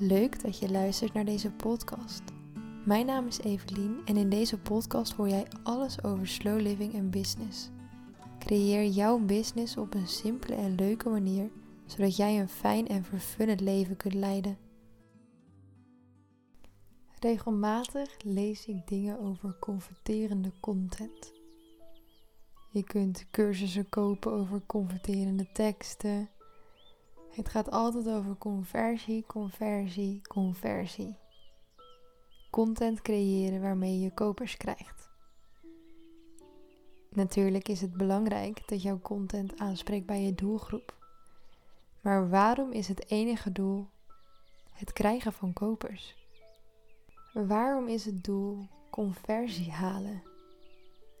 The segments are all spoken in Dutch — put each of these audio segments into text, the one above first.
Leuk dat je luistert naar deze podcast. Mijn naam is Evelien en in deze podcast hoor jij alles over slow living en business. Creëer jouw business op een simpele en leuke manier, zodat jij een fijn en vervullend leven kunt leiden. Regelmatig lees ik dingen over converterende content. Je kunt cursussen kopen over converterende teksten. Het gaat altijd over conversie, conversie, conversie. Content creëren waarmee je kopers krijgt. Natuurlijk is het belangrijk dat jouw content aanspreekt bij je doelgroep. Maar waarom is het enige doel het krijgen van kopers? Waarom is het doel conversie halen?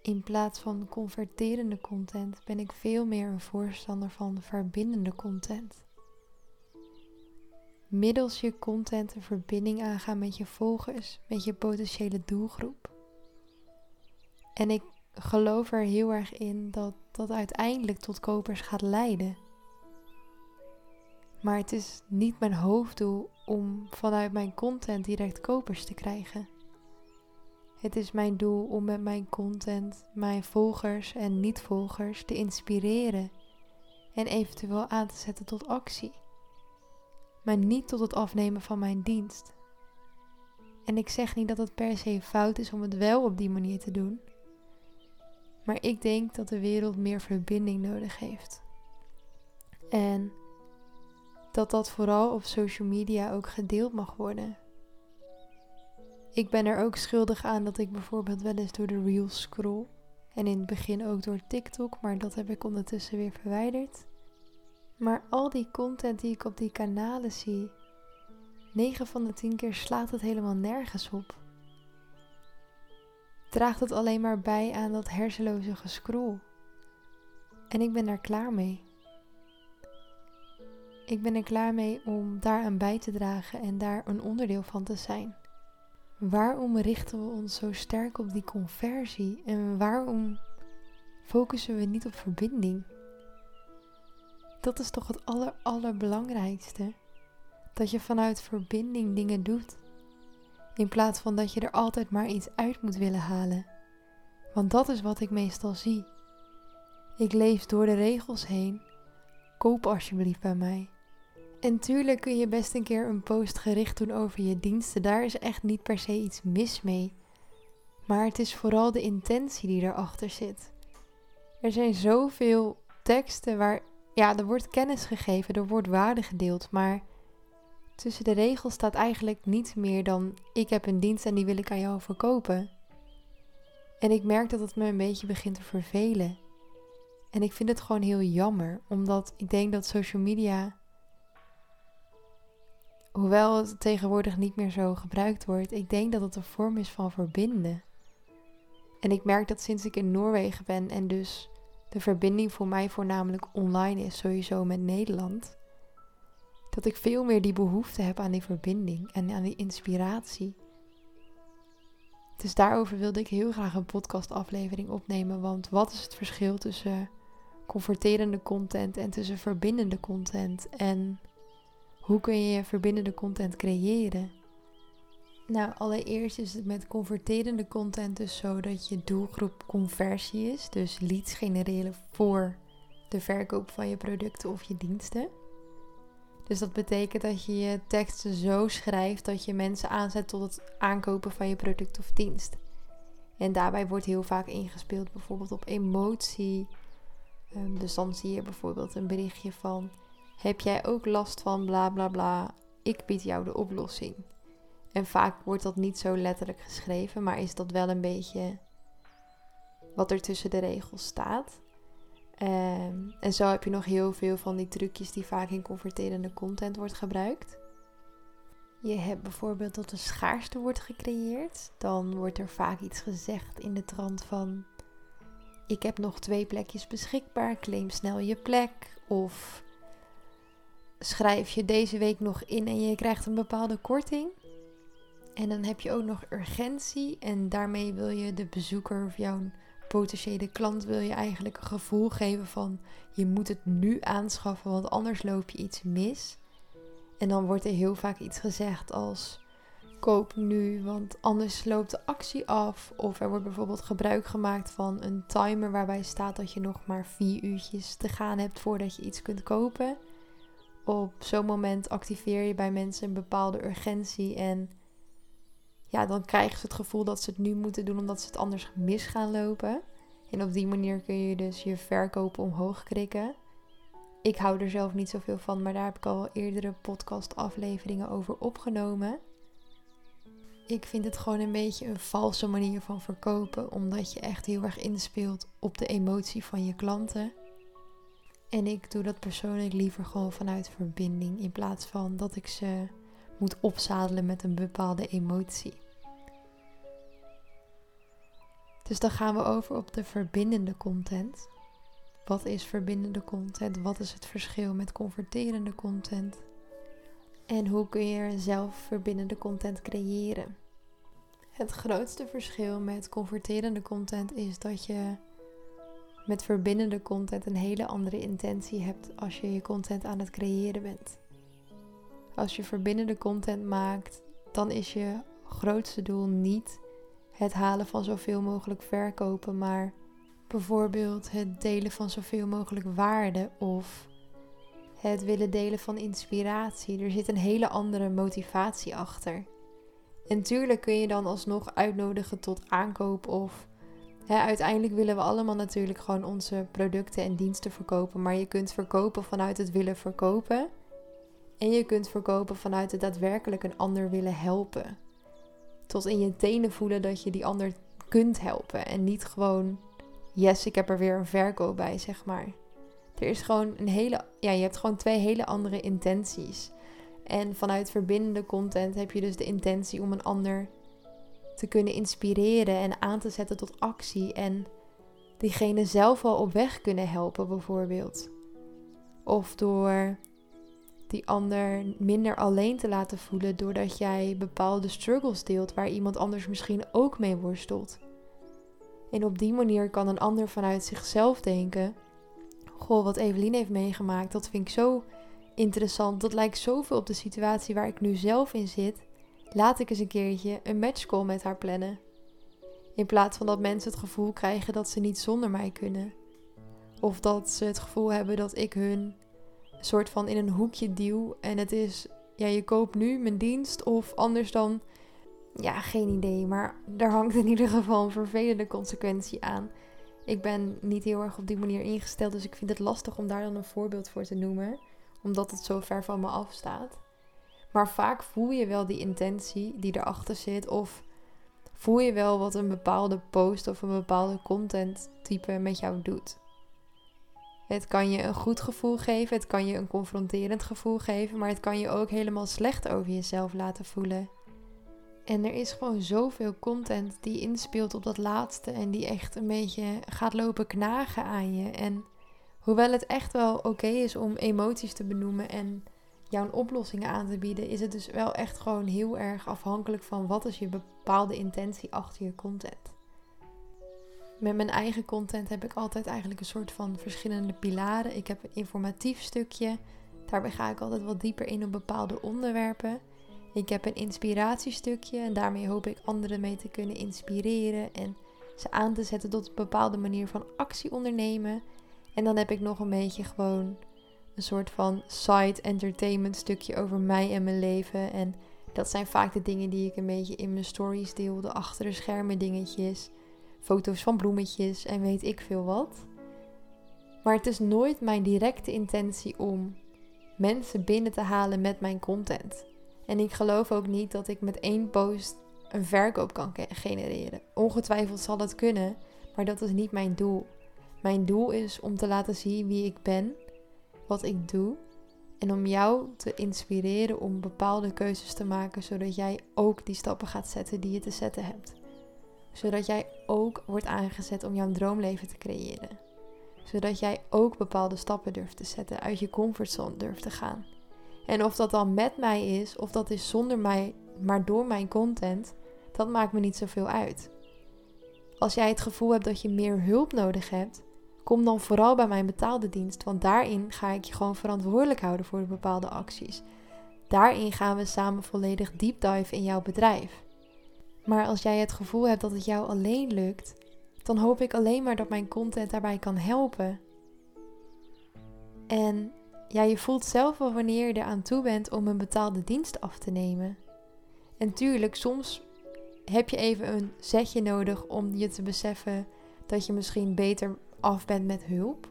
In plaats van converterende content ben ik veel meer een voorstander van verbindende content. Middels je content een verbinding aangaan met je volgers, met je potentiële doelgroep. En ik geloof er heel erg in dat dat uiteindelijk tot kopers gaat leiden. Maar het is niet mijn hoofddoel om vanuit mijn content direct kopers te krijgen. Het is mijn doel om met mijn content mijn volgers en niet-volgers te inspireren en eventueel aan te zetten tot actie. Maar niet tot het afnemen van mijn dienst. En ik zeg niet dat het per se fout is om het wel op die manier te doen. Maar ik denk dat de wereld meer verbinding nodig heeft. En dat dat vooral op social media ook gedeeld mag worden. Ik ben er ook schuldig aan dat ik bijvoorbeeld wel eens door de reels scroll. En in het begin ook door TikTok, maar dat heb ik ondertussen weer verwijderd. Maar al die content die ik op die kanalen zie, 9 van de 10 keer slaat het helemaal nergens op. Draagt het alleen maar bij aan dat hersenloze gescroll. En ik ben daar klaar mee. Ik ben er klaar mee om daaraan bij te dragen en daar een onderdeel van te zijn. Waarom richten we ons zo sterk op die conversie en waarom focussen we niet op verbinding? Dat is toch het aller, allerbelangrijkste. Dat je vanuit verbinding dingen doet. In plaats van dat je er altijd maar iets uit moet willen halen. Want dat is wat ik meestal zie. Ik leef door de regels heen. Koop alsjeblieft bij mij. En tuurlijk kun je best een keer een post gericht doen over je diensten. Daar is echt niet per se iets mis mee. Maar het is vooral de intentie die erachter zit. Er zijn zoveel teksten waar, ja, er wordt kennis gegeven, er wordt waarde gedeeld, maar tussen de regels staat eigenlijk niets meer dan ik heb een dienst en die wil ik aan jou verkopen. En ik merk dat het me een beetje begint te vervelen. En ik vind het gewoon heel jammer, omdat ik denk dat social media hoewel het tegenwoordig niet meer zo gebruikt wordt, ik denk dat het een vorm is van verbinden. En ik merk dat sinds ik in Noorwegen ben en dus de verbinding voor mij voornamelijk online is, sowieso met Nederland, dat ik veel meer die behoefte heb aan die verbinding en aan die inspiratie. Dus daarover wilde ik heel graag een podcastaflevering opnemen, want wat is het verschil tussen converterende content en tussen verbindende content? En hoe kun je verbindende content creëren? Nou, allereerst is het met converterende content dus zo dat je doelgroep conversie is, dus leads genereren voor de verkoop van je producten of je diensten. Dus dat betekent dat je je teksten zo schrijft dat je mensen aanzet tot het aankopen van je product of dienst. En daarbij wordt heel vaak ingespeeld bijvoorbeeld op emotie. Ehm, dus dan zie je bijvoorbeeld een berichtje van heb jij ook last van bla bla bla? Ik bied jou de oplossing. En vaak wordt dat niet zo letterlijk geschreven, maar is dat wel een beetje wat er tussen de regels staat. Um, en zo heb je nog heel veel van die trucjes die vaak in converterende content wordt gebruikt. Je hebt bijvoorbeeld dat er schaarste wordt gecreëerd. Dan wordt er vaak iets gezegd in de trant van: Ik heb nog twee plekjes beschikbaar, claim snel je plek. Of schrijf je deze week nog in en je krijgt een bepaalde korting. En dan heb je ook nog urgentie en daarmee wil je de bezoeker of jouw potentiële klant wil je eigenlijk een gevoel geven van je moet het nu aanschaffen, want anders loop je iets mis. En dan wordt er heel vaak iets gezegd als koop nu, want anders loopt de actie af. Of er wordt bijvoorbeeld gebruik gemaakt van een timer waarbij staat dat je nog maar vier uurtjes te gaan hebt voordat je iets kunt kopen. Op zo'n moment activeer je bij mensen een bepaalde urgentie en ja, dan krijgen ze het gevoel dat ze het nu moeten doen omdat ze het anders mis gaan lopen. En op die manier kun je dus je verkopen omhoog krikken. Ik hou er zelf niet zoveel van, maar daar heb ik al eerdere podcast-afleveringen over opgenomen. Ik vind het gewoon een beetje een valse manier van verkopen, omdat je echt heel erg inspeelt op de emotie van je klanten. En ik doe dat persoonlijk liever gewoon vanuit verbinding, in plaats van dat ik ze moet opzadelen met een bepaalde emotie. Dus dan gaan we over op de verbindende content. Wat is verbindende content? Wat is het verschil met converterende content? En hoe kun je zelf verbindende content creëren? Het grootste verschil met converterende content is dat je met verbindende content een hele andere intentie hebt als je je content aan het creëren bent. Als je verbindende content maakt, dan is je grootste doel niet het halen van zoveel mogelijk verkopen, maar bijvoorbeeld het delen van zoveel mogelijk waarde of het willen delen van inspiratie. Er zit een hele andere motivatie achter. En tuurlijk kun je dan alsnog uitnodigen tot aankoop of hè, uiteindelijk willen we allemaal natuurlijk gewoon onze producten en diensten verkopen, maar je kunt verkopen vanuit het willen verkopen. En je kunt verkopen vanuit het daadwerkelijk een ander willen helpen. Tot in je tenen voelen dat je die ander kunt helpen. En niet gewoon, yes, ik heb er weer een verkoop bij, zeg maar. Er is gewoon een hele, ja, je hebt gewoon twee hele andere intenties. En vanuit verbindende content heb je dus de intentie om een ander te kunnen inspireren en aan te zetten tot actie. En diegene zelf al op weg kunnen helpen, bijvoorbeeld. Of door die ander minder alleen te laten voelen doordat jij bepaalde struggles deelt waar iemand anders misschien ook mee worstelt. En op die manier kan een ander vanuit zichzelf denken: Goh, wat Evelien heeft meegemaakt, dat vind ik zo interessant. Dat lijkt zoveel op de situatie waar ik nu zelf in zit. Laat ik eens een keertje een matchcall met haar plannen. In plaats van dat mensen het gevoel krijgen dat ze niet zonder mij kunnen. Of dat ze het gevoel hebben dat ik hun soort van in een hoekje duw. En het is, ja, je koopt nu mijn dienst of anders dan, ja, geen idee. Maar daar hangt in ieder geval een vervelende consequentie aan. Ik ben niet heel erg op die manier ingesteld, dus ik vind het lastig om daar dan een voorbeeld voor te noemen, omdat het zo ver van me afstaat. Maar vaak voel je wel die intentie die erachter zit, of voel je wel wat een bepaalde post of een bepaalde content type met jou doet. Het kan je een goed gevoel geven, het kan je een confronterend gevoel geven, maar het kan je ook helemaal slecht over jezelf laten voelen. En er is gewoon zoveel content die inspeelt op dat laatste en die echt een beetje gaat lopen knagen aan je. En hoewel het echt wel oké is om emoties te benoemen en jouw oplossingen aan te bieden, is het dus wel echt gewoon heel erg afhankelijk van wat is je bepaalde intentie achter je content met mijn eigen content heb ik altijd eigenlijk een soort van verschillende pilaren. Ik heb een informatief stukje. Daarbij ga ik altijd wat dieper in op bepaalde onderwerpen. Ik heb een inspiratiestukje en daarmee hoop ik anderen mee te kunnen inspireren en ze aan te zetten tot een bepaalde manier van actie ondernemen. En dan heb ik nog een beetje gewoon een soort van side entertainment stukje over mij en mijn leven. En dat zijn vaak de dingen die ik een beetje in mijn stories deel, de achter de schermen dingetjes foto's van bloemetjes en weet ik veel wat. Maar het is nooit mijn directe intentie om mensen binnen te halen met mijn content. En ik geloof ook niet dat ik met één post een verkoop kan genereren. Ongetwijfeld zal dat kunnen, maar dat is niet mijn doel. Mijn doel is om te laten zien wie ik ben, wat ik doe en om jou te inspireren om bepaalde keuzes te maken, zodat jij ook die stappen gaat zetten die je te zetten hebt zodat jij ook wordt aangezet om jouw droomleven te creëren. Zodat jij ook bepaalde stappen durft te zetten, uit je comfortzone durft te gaan. En of dat dan met mij is, of dat is zonder mij, maar door mijn content, dat maakt me niet zoveel uit. Als jij het gevoel hebt dat je meer hulp nodig hebt, kom dan vooral bij mijn betaalde dienst, want daarin ga ik je gewoon verantwoordelijk houden voor bepaalde acties. Daarin gaan we samen volledig deep dive in jouw bedrijf. Maar als jij het gevoel hebt dat het jou alleen lukt, dan hoop ik alleen maar dat mijn content daarbij kan helpen. En ja, je voelt zelf wel wanneer je eraan toe bent om een betaalde dienst af te nemen. En tuurlijk, soms heb je even een zetje nodig om je te beseffen dat je misschien beter af bent met hulp.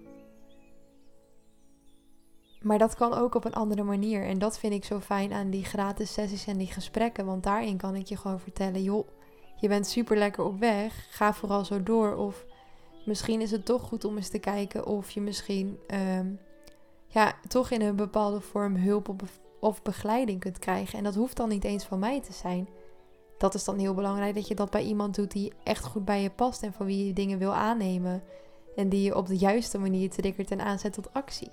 Maar dat kan ook op een andere manier. En dat vind ik zo fijn aan die gratis sessies en die gesprekken. Want daarin kan ik je gewoon vertellen: joh, je bent super lekker op weg. Ga vooral zo door. Of misschien is het toch goed om eens te kijken of je misschien ehm, ja, toch in een bepaalde vorm hulp of begeleiding kunt krijgen. En dat hoeft dan niet eens van mij te zijn. Dat is dan heel belangrijk dat je dat bij iemand doet die echt goed bij je past en van wie je dingen wil aannemen. En die je op de juiste manier triggert en aanzet tot actie.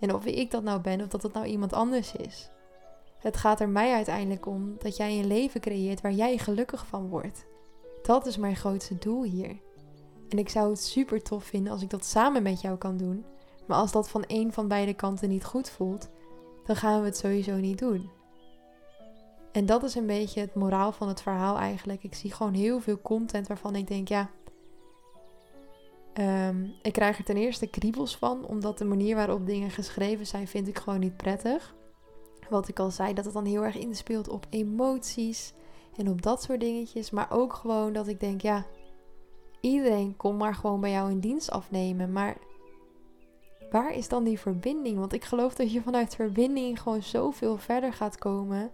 En of ik dat nou ben of dat het nou iemand anders is. Het gaat er mij uiteindelijk om dat jij een leven creëert waar jij gelukkig van wordt. Dat is mijn grootste doel hier. En ik zou het super tof vinden als ik dat samen met jou kan doen. Maar als dat van één van beide kanten niet goed voelt, dan gaan we het sowieso niet doen. En dat is een beetje het moraal van het verhaal eigenlijk. Ik zie gewoon heel veel content waarvan ik denk, ja, Ehm, ik krijg er ten eerste kriebels van, omdat de manier waarop dingen geschreven zijn, vind ik gewoon niet prettig. Wat ik al zei, dat het dan heel erg inspeelt op emoties en op dat soort dingetjes. Maar ook gewoon dat ik denk, ja, iedereen kon maar gewoon bij jou een dienst afnemen. Maar waar is dan die verbinding? Want ik geloof dat je vanuit verbinding gewoon zoveel verder gaat komen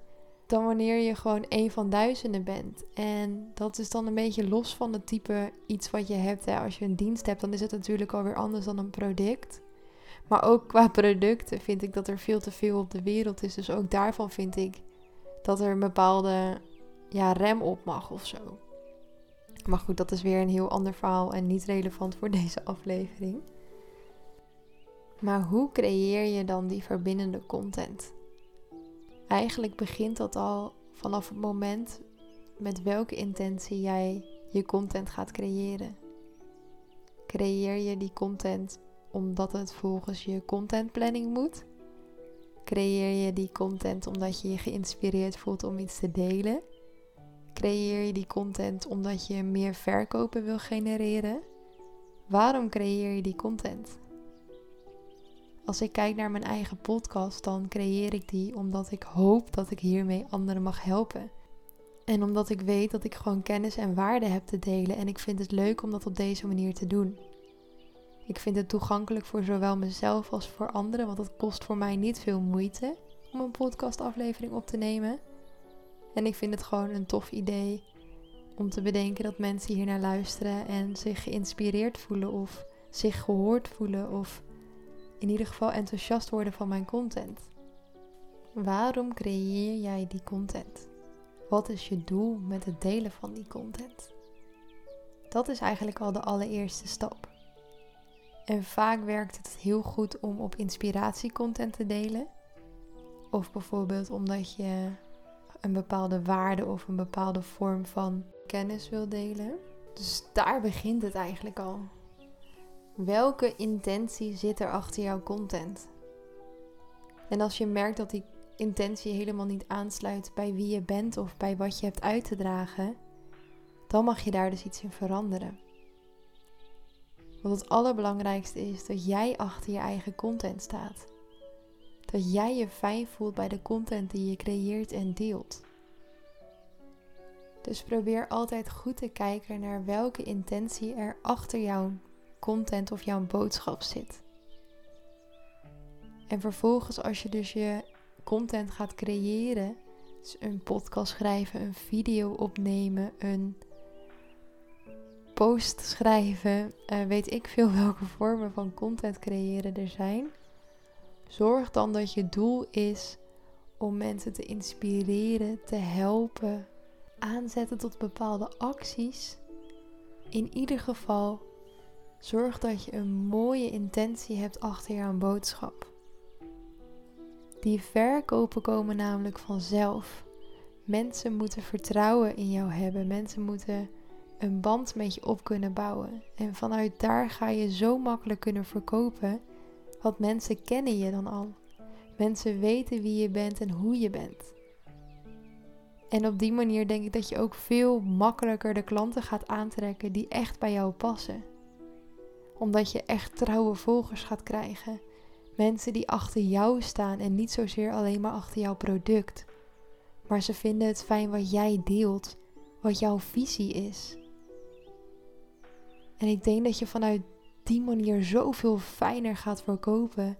dan wanneer je gewoon een van duizenden bent. En dat is dan een beetje los van het type iets wat je hebt. Hè. Als je een dienst hebt, dan is het natuurlijk alweer anders dan een product. Maar ook qua producten vind ik dat er veel te veel op de wereld is. Dus ook daarvan vind ik dat er een bepaalde ja, rem op mag of zo. Maar goed, dat is weer een heel ander verhaal en niet relevant voor deze aflevering. Maar hoe creëer je dan die verbindende content? Eigenlijk begint dat al vanaf het moment met welke intentie jij je content gaat creëren. Creëer je die content omdat het volgens je contentplanning moet? Creëer je die content omdat je je geïnspireerd voelt om iets te delen? Creëer je die content omdat je meer verkopen wil genereren? Waarom creëer je die content? Als ik kijk naar mijn eigen podcast, dan creëer ik die omdat ik hoop dat ik hiermee anderen mag helpen. En omdat ik weet dat ik gewoon kennis en waarde heb te delen en ik vind het leuk om dat op deze manier te doen. Ik vind het toegankelijk voor zowel mezelf als voor anderen, want het kost voor mij niet veel moeite om een podcastaflevering op te nemen. En ik vind het gewoon een tof idee om te bedenken dat mensen hier naar luisteren en zich geïnspireerd voelen of zich gehoord voelen of in ieder geval enthousiast worden van mijn content. Waarom creëer jij die content? Wat is je doel met het delen van die content? Dat is eigenlijk al de allereerste stap. En vaak werkt het heel goed om op inspiratiecontent te delen. Of bijvoorbeeld omdat je een bepaalde waarde of een bepaalde vorm van kennis wil delen. Dus daar begint het eigenlijk al. Welke intentie zit er achter jouw content? En als je merkt dat die intentie helemaal niet aansluit bij wie je bent of bij wat je hebt uit te dragen, dan mag je daar dus iets in veranderen. Want het allerbelangrijkste is dat jij achter je eigen content staat. Dat jij je fijn voelt bij de content die je creëert en deelt. Dus probeer altijd goed te kijken naar welke intentie er achter jouw content of jouw boodschap zit. En vervolgens, als je dus je content gaat creëren, dus een podcast schrijven, een video opnemen, een post schrijven, uh, weet ik veel welke vormen van content creëren er zijn. Zorg dan dat je doel is om mensen te inspireren, te helpen, aanzetten tot bepaalde acties. In ieder geval Zorg dat je een mooie intentie hebt achter jouw boodschap. Die verkopen komen namelijk vanzelf. Mensen moeten vertrouwen in jou hebben. Mensen moeten een band met je op kunnen bouwen. En vanuit daar ga je zo makkelijk kunnen verkopen. Want mensen kennen je dan al. Mensen weten wie je bent en hoe je bent. En op die manier denk ik dat je ook veel makkelijker de klanten gaat aantrekken die echt bij jou passen. Omdat je echt trouwe volgers gaat krijgen. Mensen die achter jou staan en niet zozeer alleen maar achter jouw product. Maar ze vinden het fijn wat jij deelt, wat jouw visie is. En ik denk dat je vanuit die manier zoveel fijner gaat verkopen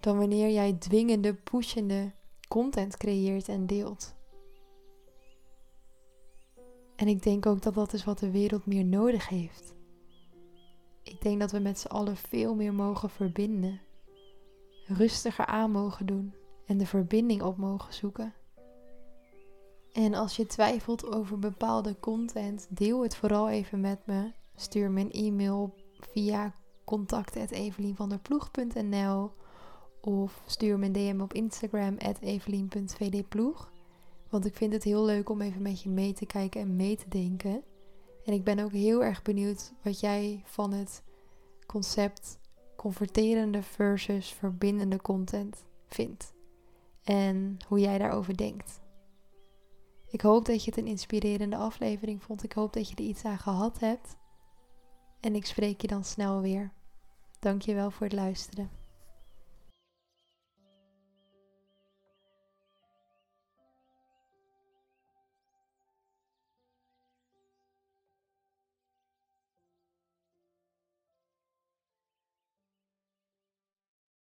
dan wanneer jij dwingende, pushende content creëert en deelt. En ik denk ook dat dat is wat de wereld meer nodig heeft. Ik denk dat we met z'n allen veel meer mogen verbinden, rustiger aan mogen doen en de verbinding op mogen zoeken. En als je twijfelt over bepaalde content, deel het vooral even met me. Stuur me een e-mail via contact.evelienvanderploeg.nl of stuur me een DM op Instagram evelien.vdploeg. Want ik vind het heel leuk om even met je mee te kijken en mee te denken. En ik ben ook heel erg benieuwd wat jij van het concept converterende versus verbindende content vindt. En hoe jij daarover denkt. Ik hoop dat je het een inspirerende aflevering vond. Ik hoop dat je er iets aan gehad hebt. En ik spreek je dan snel weer. Dankjewel voor het luisteren.